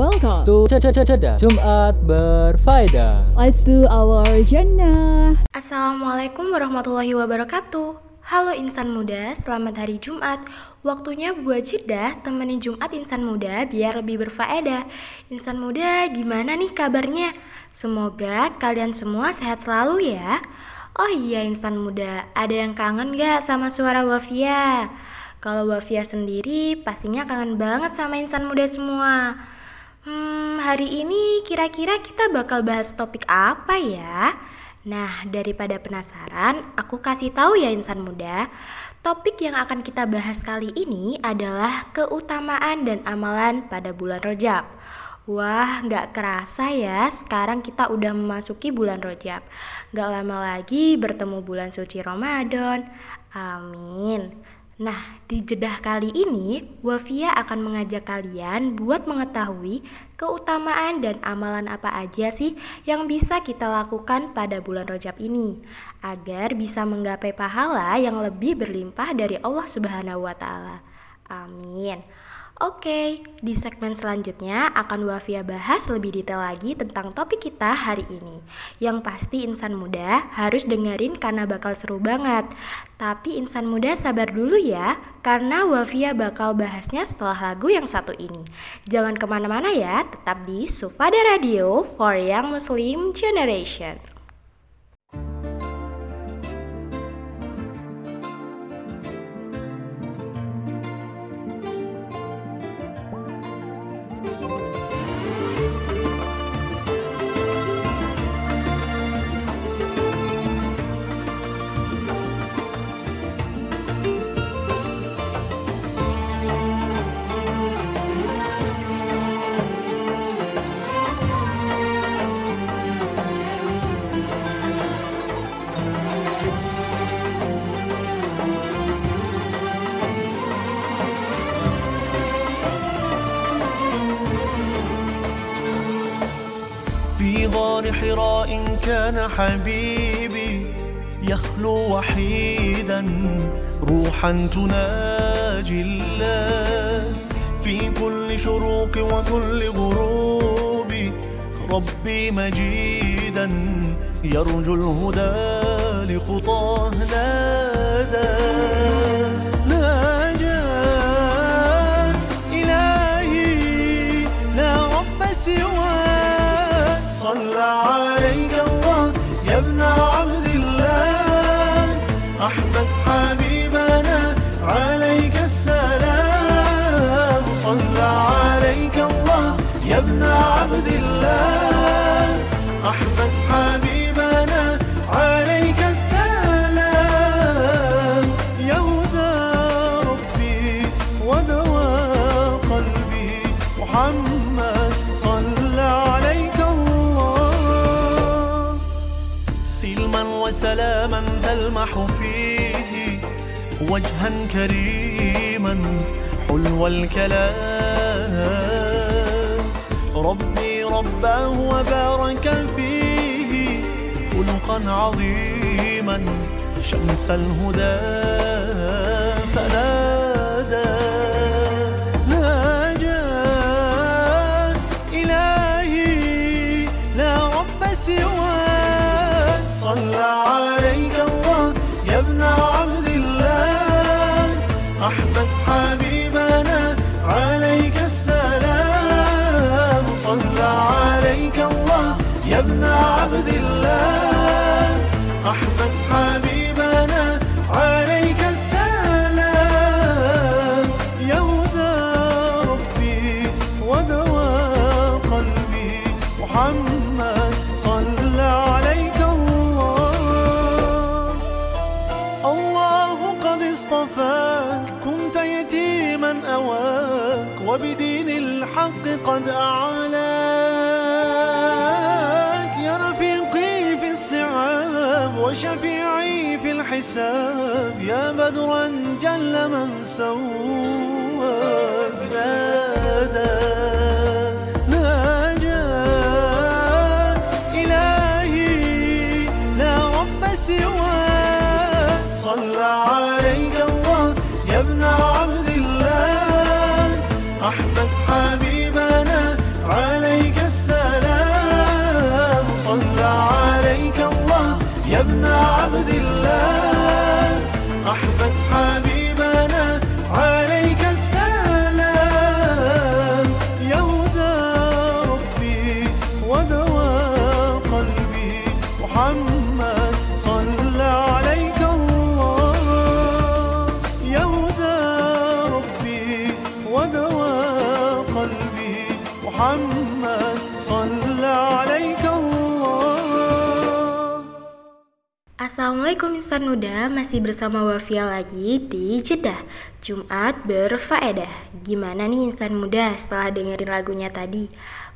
welcome to Ceda Jumat Berfaedah. Let's do our jannah. Assalamualaikum warahmatullahi wabarakatuh. Halo insan muda, selamat hari Jumat. Waktunya buat jeda temenin Jumat insan muda biar lebih berfaedah. Insan muda, gimana nih kabarnya? Semoga kalian semua sehat selalu ya. Oh iya insan muda, ada yang kangen gak sama suara Wafia? Kalau Wafia sendiri pastinya kangen banget sama insan muda semua. Hmm, hari ini kira-kira kita bakal bahas topik apa ya? Nah, daripada penasaran, aku kasih tahu ya insan muda. Topik yang akan kita bahas kali ini adalah keutamaan dan amalan pada bulan Rejab. Wah, nggak kerasa ya, sekarang kita udah memasuki bulan Rojab. Nggak lama lagi bertemu bulan suci Ramadan. Amin. Nah, di jedah kali ini, Wafia akan mengajak kalian buat mengetahui keutamaan dan amalan apa aja sih yang bisa kita lakukan pada bulan Rojab ini, agar bisa menggapai pahala yang lebih berlimpah dari Allah Subhanahu wa Ta'ala. Amin. Oke, di segmen selanjutnya akan Wafia bahas lebih detail lagi tentang topik kita hari ini. Yang pasti insan muda harus dengerin karena bakal seru banget. Tapi insan muda sabar dulu ya, karena Wafia bakal bahasnya setelah lagu yang satu ini. Jangan ke mana-mana ya, tetap di Sufada Radio for Young Muslim Generation. روحا تناجي الله في كل شروق وكل غروب. ربي مجيدا يرجو الهدى لخطاه سواه صلى عليك الله يا ابن عبد الله. أحمد حبيبنا عليك السلام. صلى عليك الله يا ابن عبد الله. أحمد حبيبنا عليك السلام. يا هدى ربي ودواء قلبي محمد. صلى عليك الله. سلما وسلاما فيه وجها كريما حلو الكلام. ربي رباه وبارك فيه خلقا عظيما شمس الهدى. يا بدرا جل من سواك نادى ناجى إلهي لا رب سواك صلى Assalamualaikum insan muda, masih bersama Wafia lagi di Jeddah Jumat berfaedah Gimana nih insan muda setelah dengerin lagunya tadi?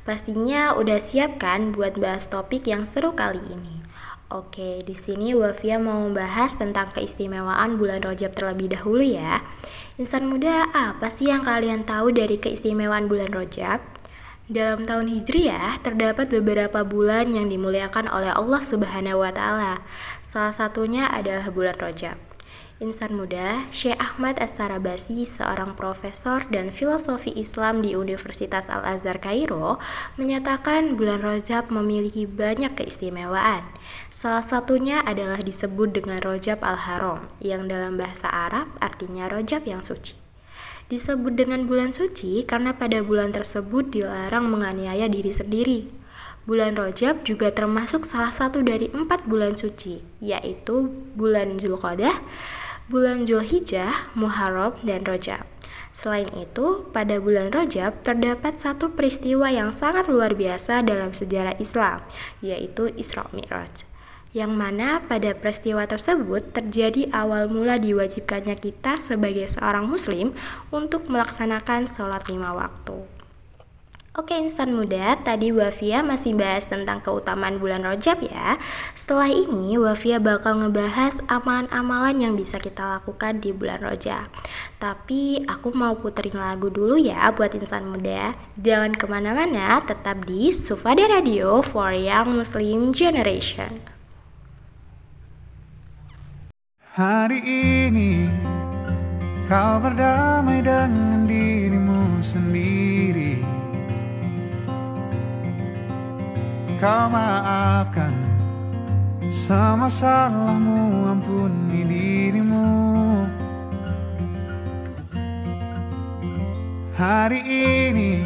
Pastinya udah siap kan buat bahas topik yang seru kali ini Oke, di sini Wafia mau membahas tentang keistimewaan bulan Rajab terlebih dahulu ya. Insan muda, apa sih yang kalian tahu dari keistimewaan bulan Rajab? Dalam tahun Hijriah, terdapat beberapa bulan yang dimuliakan oleh Allah Subhanahu wa Ta'ala. Salah satunya adalah bulan Rajab. Insan muda, Syekh Ahmad As-Sarabasi, seorang profesor dan filosofi Islam di Universitas Al-Azhar Kairo, menyatakan bulan Rajab memiliki banyak keistimewaan. Salah satunya adalah disebut dengan Rajab Al-Haram, yang dalam bahasa Arab artinya Rajab yang suci. Disebut dengan bulan suci karena pada bulan tersebut dilarang menganiaya diri sendiri. Bulan Rajab juga termasuk salah satu dari empat bulan suci, yaitu bulan Zulqadah, bulan Zulhijjah, Muharram, dan Rajab. Selain itu, pada bulan Rajab terdapat satu peristiwa yang sangat luar biasa dalam sejarah Islam, yaitu Isra Mi'raj. Yang mana pada peristiwa tersebut terjadi awal mula diwajibkannya kita sebagai seorang muslim untuk melaksanakan sholat lima waktu. Oke insan muda, tadi Wafia masih bahas tentang keutamaan bulan Rajab ya. Setelah ini Wafia bakal ngebahas amalan-amalan yang bisa kita lakukan di bulan Rajab. Tapi aku mau puterin lagu dulu ya buat insan muda. Jangan ke mana-mana, tetap di Sufada Radio for Young Muslim Generation. Hari ini kau berdamai dengan dirimu sendiri. Kau maafkan semua salahmu, ampuni dirimu. Hari ini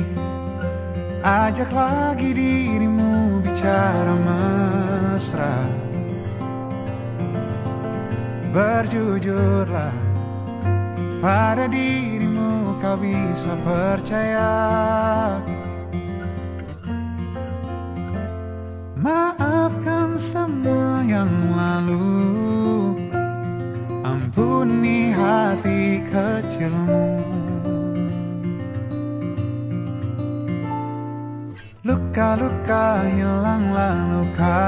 ajak lagi dirimu bicara mesra. Berjujurlah pada dirimu kau bisa percaya. Maafkan semua yang lalu. Ampuni hati kecilmu. Luka-luka hilanglah luka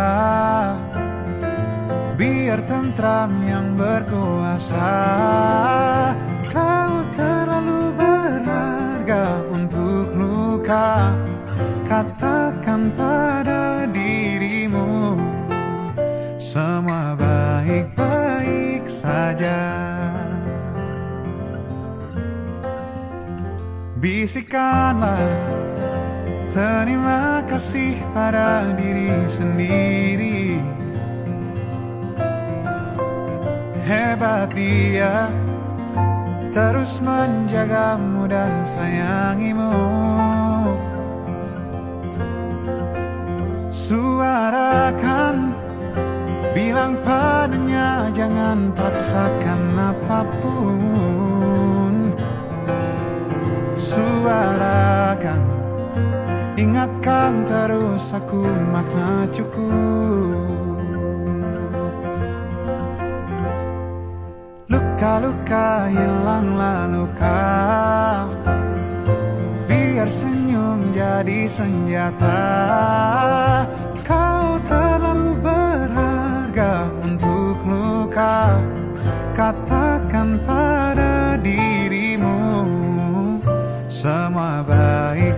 Biar tentram yang berkuasa Kau terlalu berharga untuk luka. Katakan pada dirimu Semua baik-baik saja. Bisikanlah Terima kasih pada diri sendiri Hebat dia. Terus menjagamu dan sayangimu. Suarakan Bilang padanya Jangan paksakan apa pun. Suarakan Ingatkan terus aku makna cukup Luka-luka hilanglah luka Biar senyum jadi senjata. Kau terlalu berharga untuk luka Katakan pada dirimu Semua baik-baik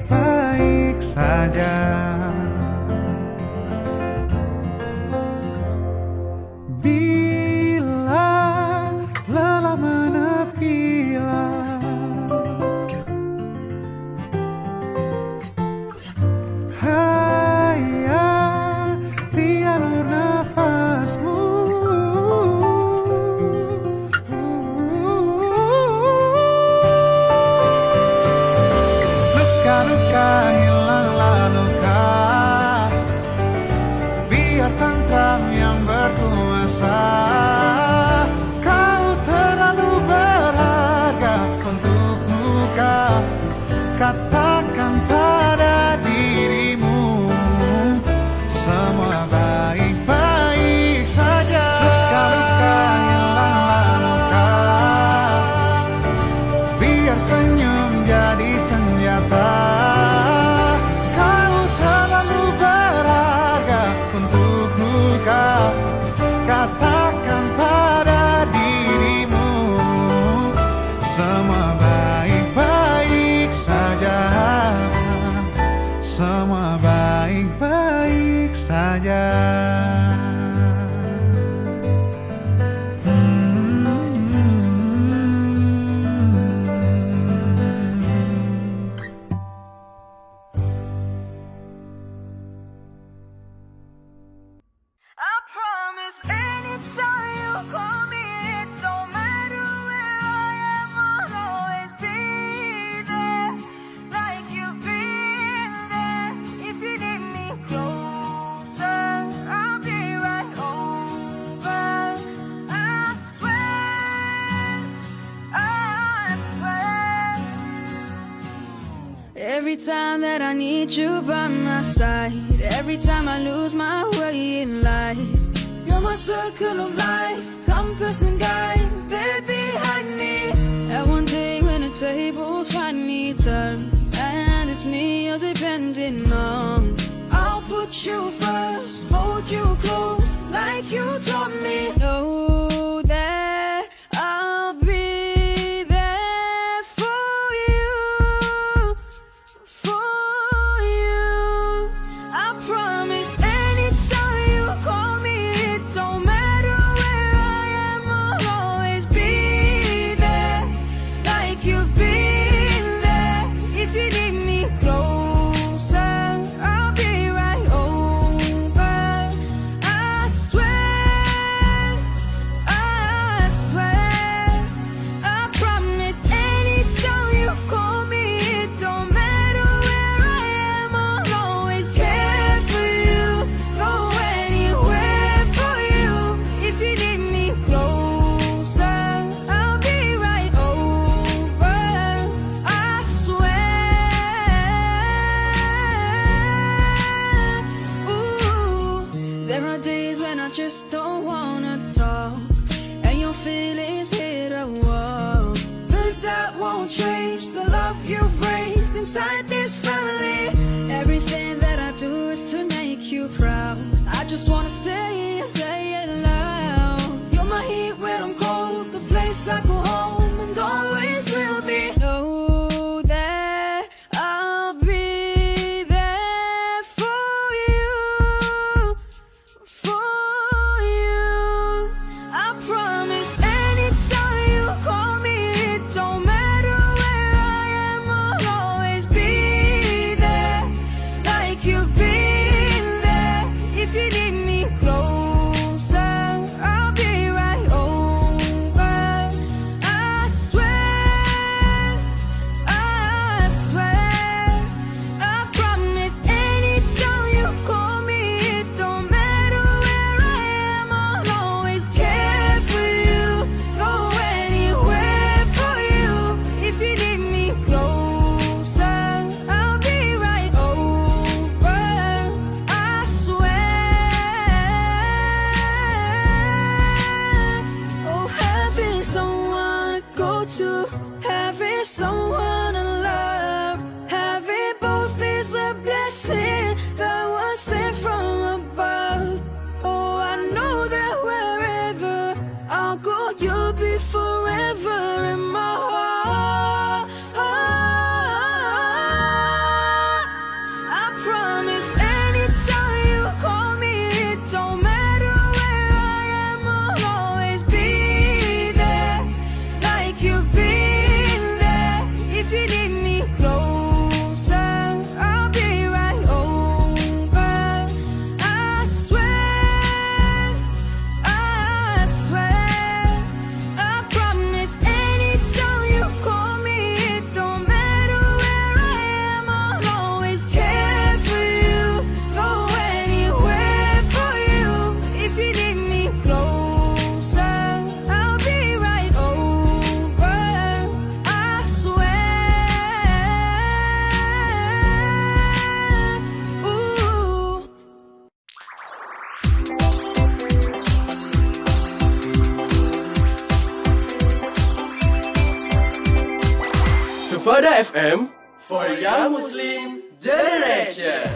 every time I lose my way in life. You're my circle sin. for Young Muslim Generation.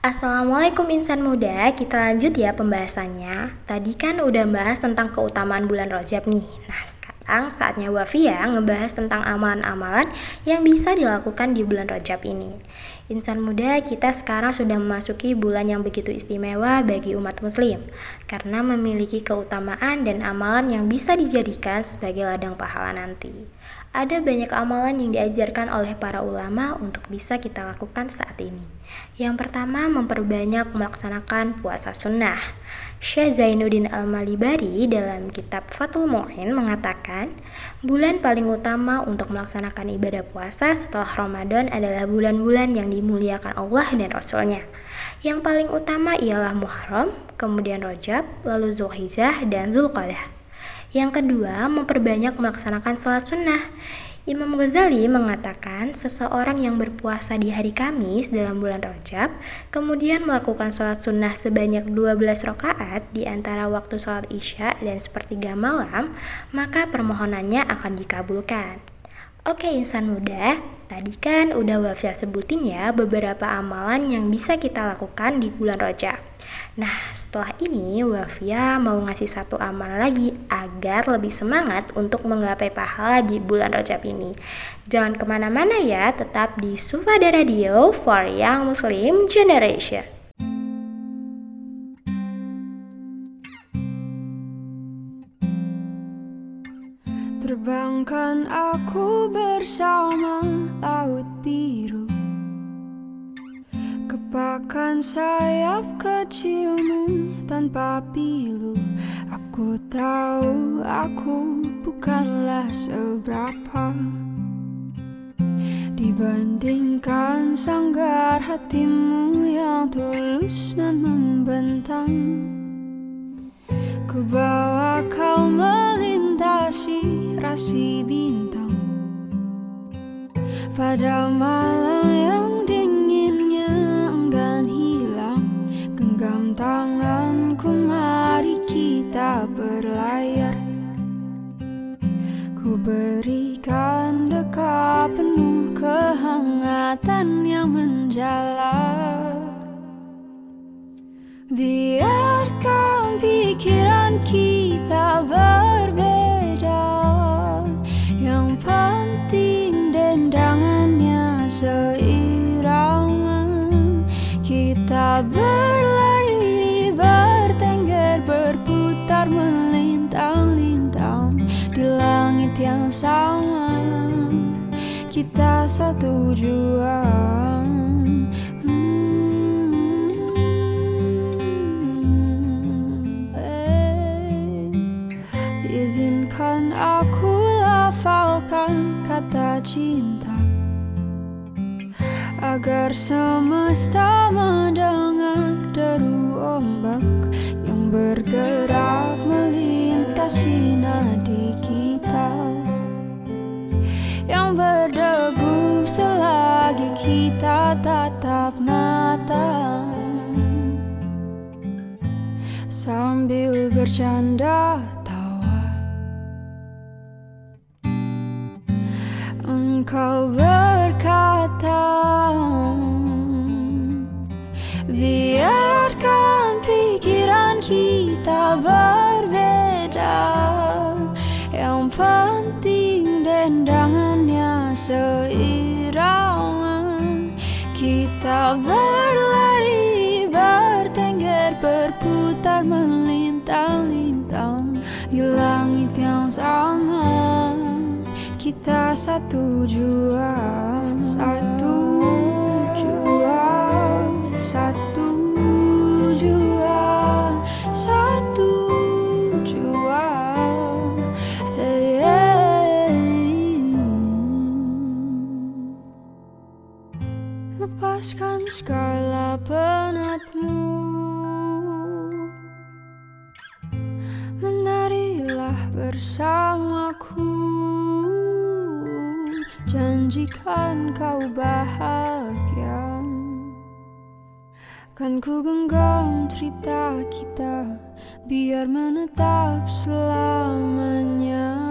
Assalamualaikum insan muda, kita lanjut ya pembahasannya. Tadi kan udah bahas tentang keutamaan bulan Rajab nih. Nah, sekarang saatnya Wafia ngebahas tentang amalan-amalan yang bisa dilakukan di bulan Rajab ini. Insan muda, kita sekarang sudah memasuki bulan yang begitu istimewa bagi umat muslim karena memiliki keutamaan dan amalan yang bisa dijadikan sebagai ladang pahala nanti. Ada banyak amalan yang diajarkan oleh para ulama untuk bisa kita lakukan saat ini. Yang pertama, memperbanyak melaksanakan puasa sunnah. Syekh Zainuddin Al-Malibari dalam kitab Fatul Mu'in mengatakan, bulan paling utama untuk melaksanakan ibadah puasa setelah Ramadan adalah bulan-bulan yang dimuliakan Allah dan Rasulnya. Yang paling utama ialah Muharram, kemudian Rojab, lalu Zulhijjah, dan Zulqadah. Yang kedua, memperbanyak melaksanakan salat sunnah. Imam Ghazali mengatakan seseorang yang berpuasa di hari Kamis dalam bulan Rajab, kemudian melakukan sholat sunnah sebanyak 12 rakaat di antara waktu sholat isya dan sepertiga malam, maka permohonannya akan dikabulkan. Oke insan muda, tadi kan udah Wafia sebutin ya beberapa amalan yang bisa kita lakukan di bulan Rajab. Nah, setelah ini Wafia mau ngasih satu amal lagi agar lebih semangat untuk menggapai pahala di bulan Rajab ini. Jangan ke mana-mana ya, tetap di Sufada Radio for Young Muslim Generation. Terbangkan aku bersama laut biru Kepakan sayap kecilmu tanpa pilu. Aku tahu aku bukanlah seberapa. Dibandingkan sanggar hatimu yang tulus dan membentang. Ku bawa kau melintasi rasi bintang. Pada malam yang tanganku mari kita berlayar. Ku berikan dekat penuh kehangatan yang menjalar. Biarkan pikiran kita berbeda. Yang penting dendangannya seirama sama Kita satu tujuan Hmm, eh. Izinkan aku lafalkan kata cinta Agar semesta mendengar deru ombak Yang bergerak melintasi nadi selagi kita tatap mata. Sambil bercanda tawa. Engkau berkata Biarkan pikiran kita berbeda. Yang penting dendangannya seirama Kita berlari, bertengger, berputar melintang-lintang Di langit yang sama kita satu tujuan bersamaku. Janjikan kau bahagia. Kan ku genggam cerita kita Biar menetap selamanya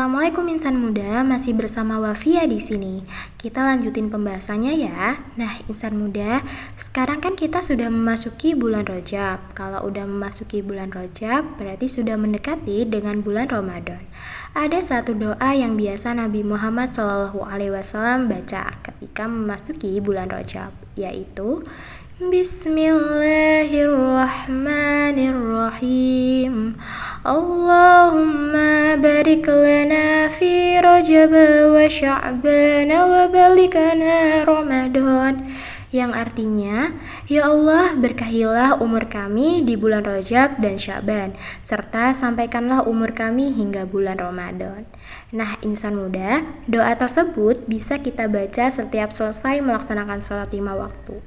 Assalamualaikum insan muda, masih bersama Wafia di sini. Kita lanjutin pembahasannya ya. Nah, insan muda, sekarang kan kita sudah memasuki bulan Rojab. Kalau udah memasuki bulan Rojab, berarti sudah mendekati dengan bulan Ramadan. Ada satu doa yang biasa Nabi Muhammad SAW baca ketika memasuki bulan Rojab, yaitu Bismillahirrahmanirrahim. Allahumma barik lana fi Rajab wa Sya'ban wa balikana Ramadan yang artinya, Ya Allah berkahilah umur kami di bulan Rajab dan Syaban, serta sampaikanlah umur kami hingga bulan Ramadan. Nah, insan muda, doa tersebut bisa kita baca setiap selesai melaksanakan sholat lima waktu.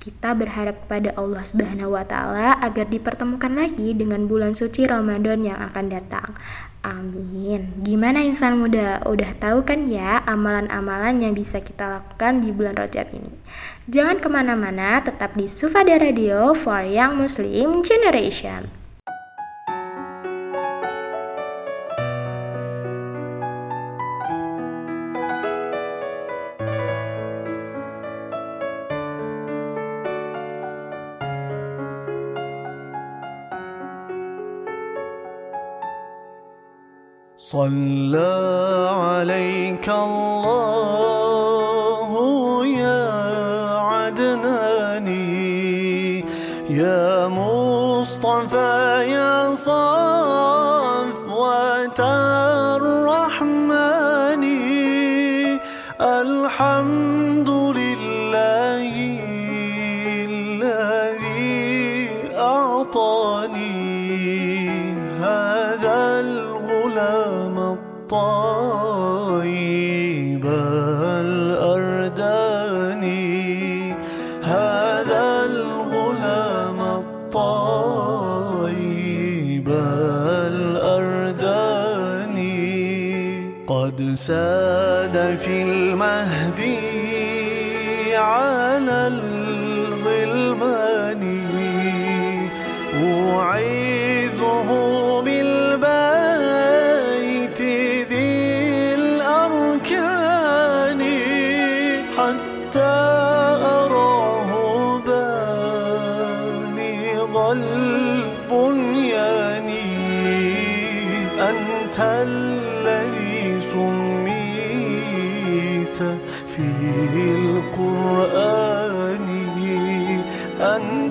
Kita berharap kepada Allah Subhanahu wa Ta'ala agar dipertemukan lagi dengan bulan suci Ramadan yang akan datang. Amin. Gimana insan muda? Udah tahu kan ya amalan-amalan yang bisa kita lakukan di bulan Rajab ini? Jangan ke mana-mana, tetap di Sufada Radio for Young Muslim Generation. صلى عليك الله يا عدناني يا مصطفى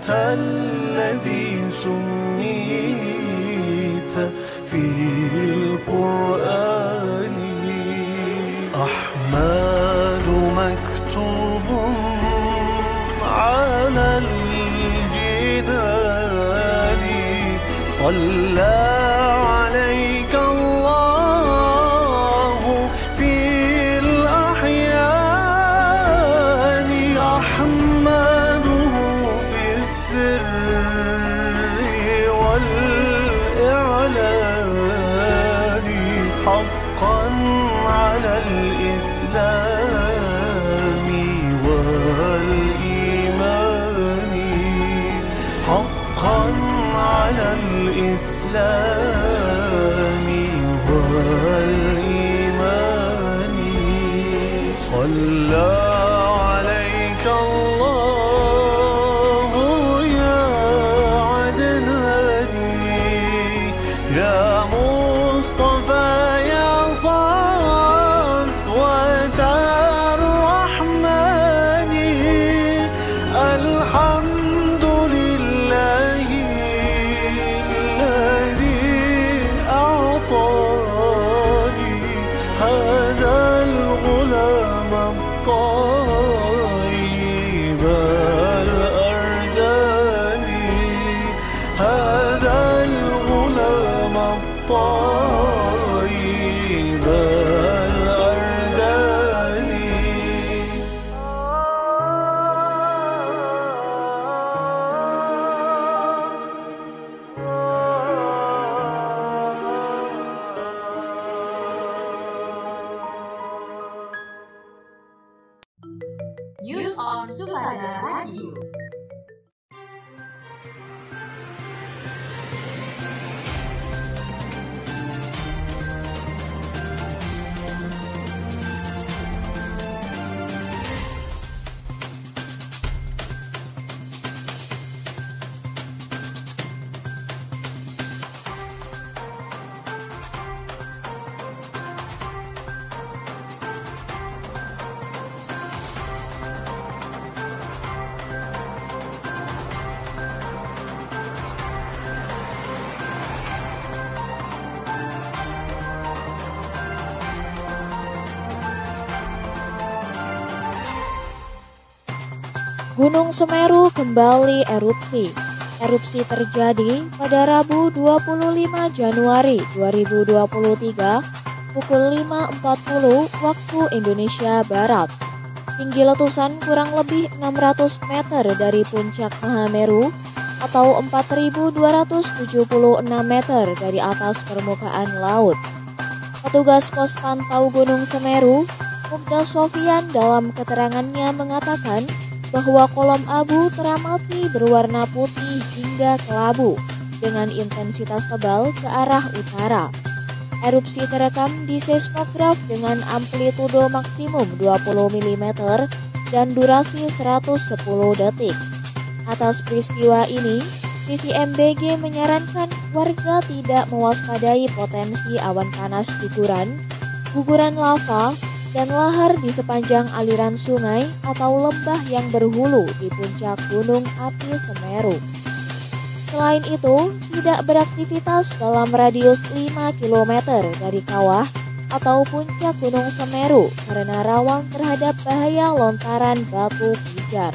الذي سميت في القرآن. أحمد مكتوب على الجنان. صلى Gunung Semeru kembali erupsi. Erupsi terjadi pada Rabu 25 Januari 2023 pukul 5.40 waktu Indonesia Barat. Tinggi letusan kurang lebih 600 meter dari puncak Mahameru atau 4.276 meter dari atas permukaan laut. Petugas pos pantau Gunung Semeru, Mubda Sofian dalam keterangannya mengatakan bahwa kolom abu teramati berwarna putih hingga kelabu dengan intensitas tebal ke arah utara. Erupsi terekam di seismograf dengan amplitudo maksimum 20 mm dan durasi 110 detik. Atas peristiwa ini, PVMBG menyarankan warga tidak mewaspadai potensi awan panas guguran, guguran lava, dan lahar di sepanjang aliran sungai atau lembah yang berhulu di puncak Gunung Api Semeru. Selain itu, tidak beraktivitas dalam radius 5 km dari kawah atau puncak Gunung Semeru karena rawan terhadap bahaya lontaran batu pijar.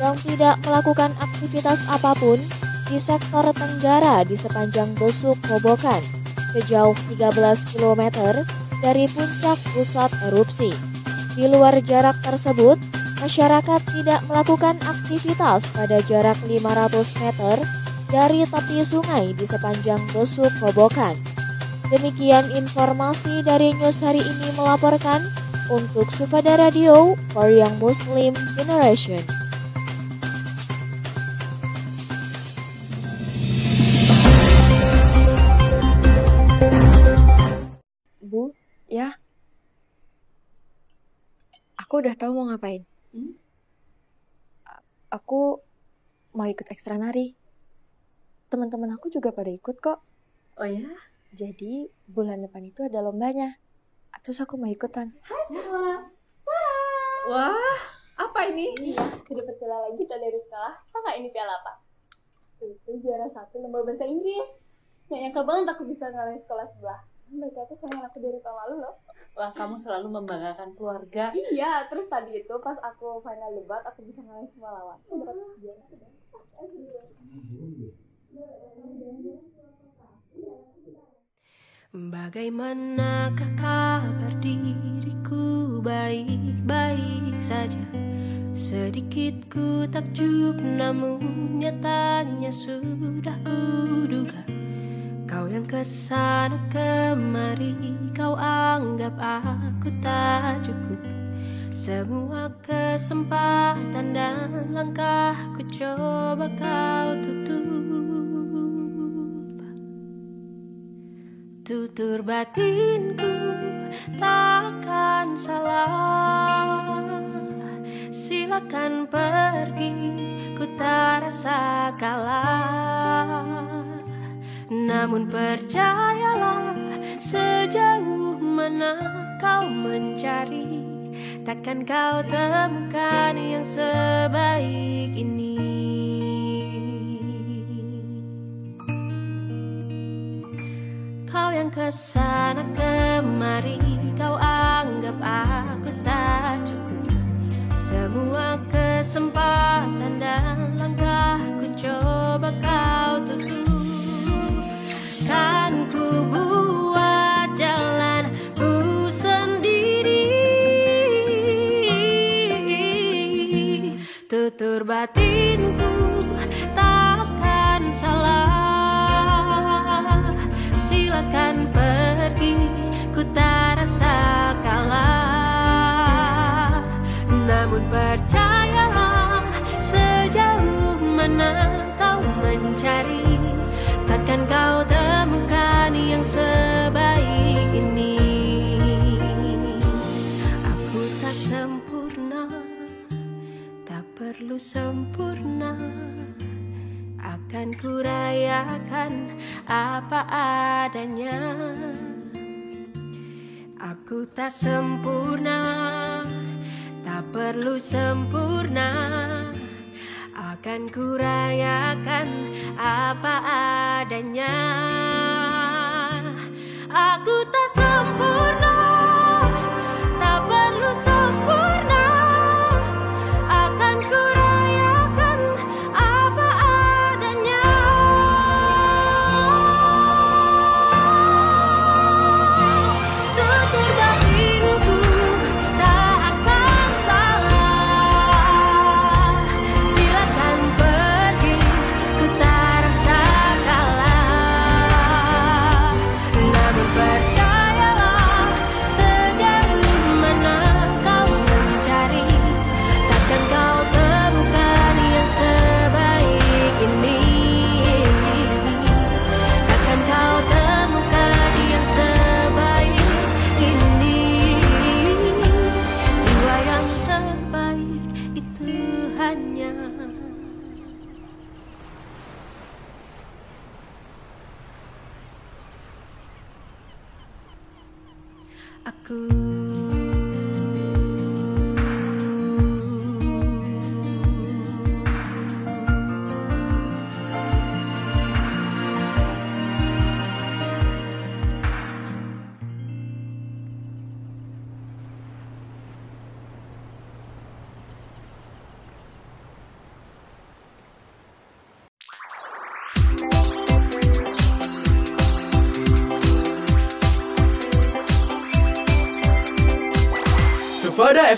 Dan tidak melakukan aktivitas apa pun di sektor tenggara di sepanjang besuk Kobokan sejauh 13 km dari puncak pusat erupsi. Di luar jarak tersebut, masyarakat tidak melakukan aktivitas pada jarak 500 meter dari tepi sungai di sepanjang besuk Kobokan. Demikian informasi dari news hari ini melaporkan untuk Sufada Radio for Young Muslim Generation. Aku udah tahu mau ngapain. Hmm? Aku mau ikut ekstra nari. Teman-teman aku juga pada ikut kok. Oh ya? Jadi bulan depan itu ada lombanya. Terus aku mau ikutan. Hai semua. Wah, apa ini? Iya, dapat piala lagi kita dari sekolah. Tau nggak ini piala apa? Itu juara satu lomba bahasa Inggris. Nggak nyangka banget aku bisa ngalahin sekolah sebelah. Mereka tuh sama aku dari tahun lalu loh. Wah, kamu selalu membanggakan keluarga. Iya, terus tadi itu pas aku final debat aku bisa ngalahin semua lawan. Bagaimanakah kabar diriku baik-baik saja Sedikit ku takjub namun nyatanya sudah kuduga Kau yang ke sana kemari kau anggap aku tak cukup. Semua kesempatan dan langkah ku coba kau tutup. Tutur batinku takkan salah. Silakan pergi ku tak rasa kalah Namun percayalah sejauh mana kau mencari Takkan kau temukan yang sebaik ini. Kau yang ke sana kemari Kau anggap aku tak cukup. Semua kesempatan dan langkah Ku coba Kan ku buat jalan ku sendiri. Tutur batinku takkan salah. Silakan pergi Ku tak rasa kalah. Namun percayalah Sejauh mana kau mencari Takkan kau temukan yang sebaik ini. Aku tak sempurna Tak perlu sempurna. Akan kurayakan apa adanya. Aku tak sempurna Tak perlu sempurna Akan kurayakan apa adanya. Aku tak sempurna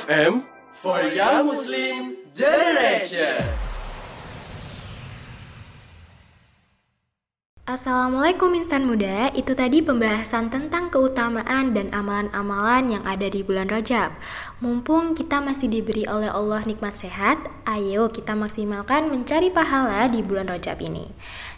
FM for Young Muslim Generation. Assalamualaikum insan muda, itu tadi pembahasan tentang keutamaan dan amalan-amalan yang ada di bulan Rajab. Mumpung kita masih diberi oleh Allah nikmat sehat, ayo kita maksimalkan mencari pahala di bulan Rajab ini.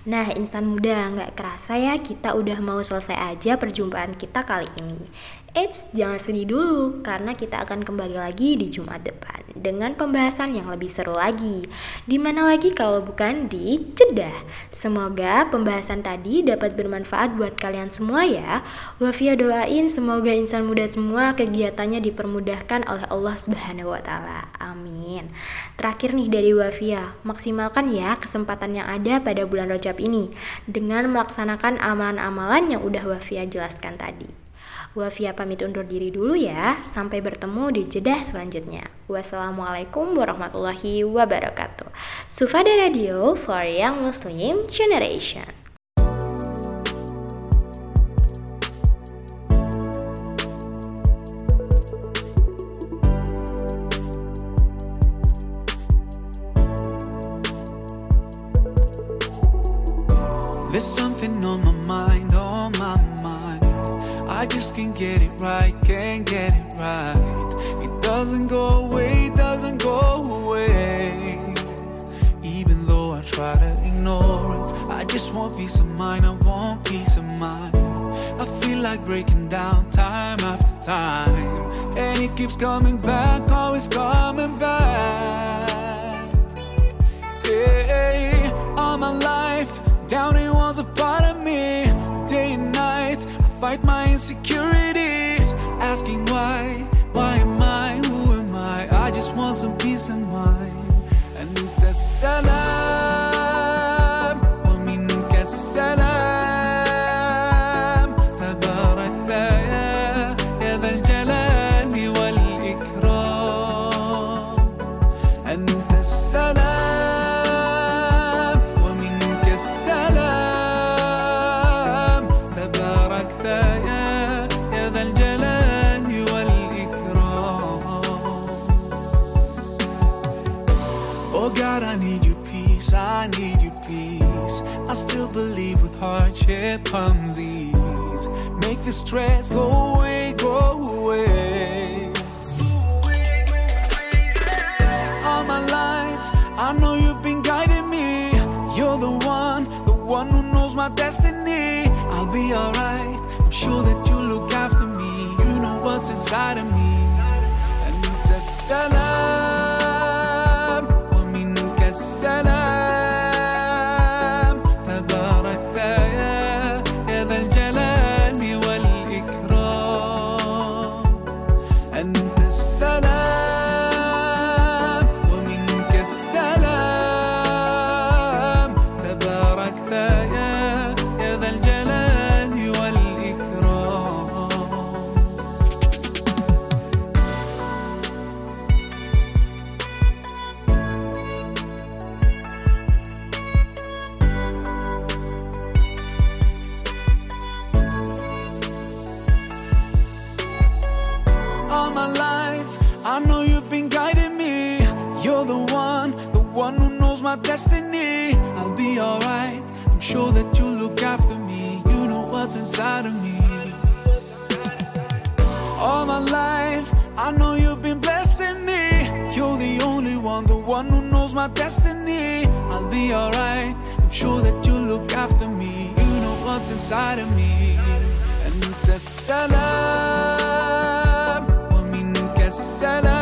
Nah insan muda, nggak kerasa ya kita udah mau selesai aja perjumpaan kita kali ini. Eits, jangan sedih dulu karena kita akan kembali lagi di Jumat depan dengan pembahasan yang lebih seru lagi. Di mana lagi kalau bukan di Cedah. Semoga pembahasan tadi dapat bermanfaat buat kalian semua ya. Wafia doain semoga insan muda semua kegiatannya dipermudahkan oleh Allah Subhanahu wa taala. Amin. Terakhir nih dari Wafia, maksimalkan ya kesempatan yang ada pada bulan Rajab ini dengan melaksanakan amalan-amalan yang udah Wafia jelaskan tadi. Wafia pamit undur diri dulu ya. Sampai bertemu di jedah selanjutnya. Wassalamualaikum warahmatullahi wabarakatuh. Sufada Radio for Young Muslim Generation. Can't get it right, can't get it right. It doesn't go away, doesn't go away. Even though I try to ignore it, I just want peace of mind, I want peace of mind. I feel like breaking down time after time. And it keeps coming back, always coming back. Hey, all my life, fight my insecurities. Hardship comes ease. Make the stress go away, go away. All my life, I know you've been guiding me. You're the one, the one who knows my destiny. I'll be alright. I'm sure that you look after me. You know what's inside of me. And the salam, I know you've been blessing me. You're the only one, the one who knows my destiny. I'll be alright. I'm sure that you'll look after me. You know what's inside of me. And the salam. ومنك السلام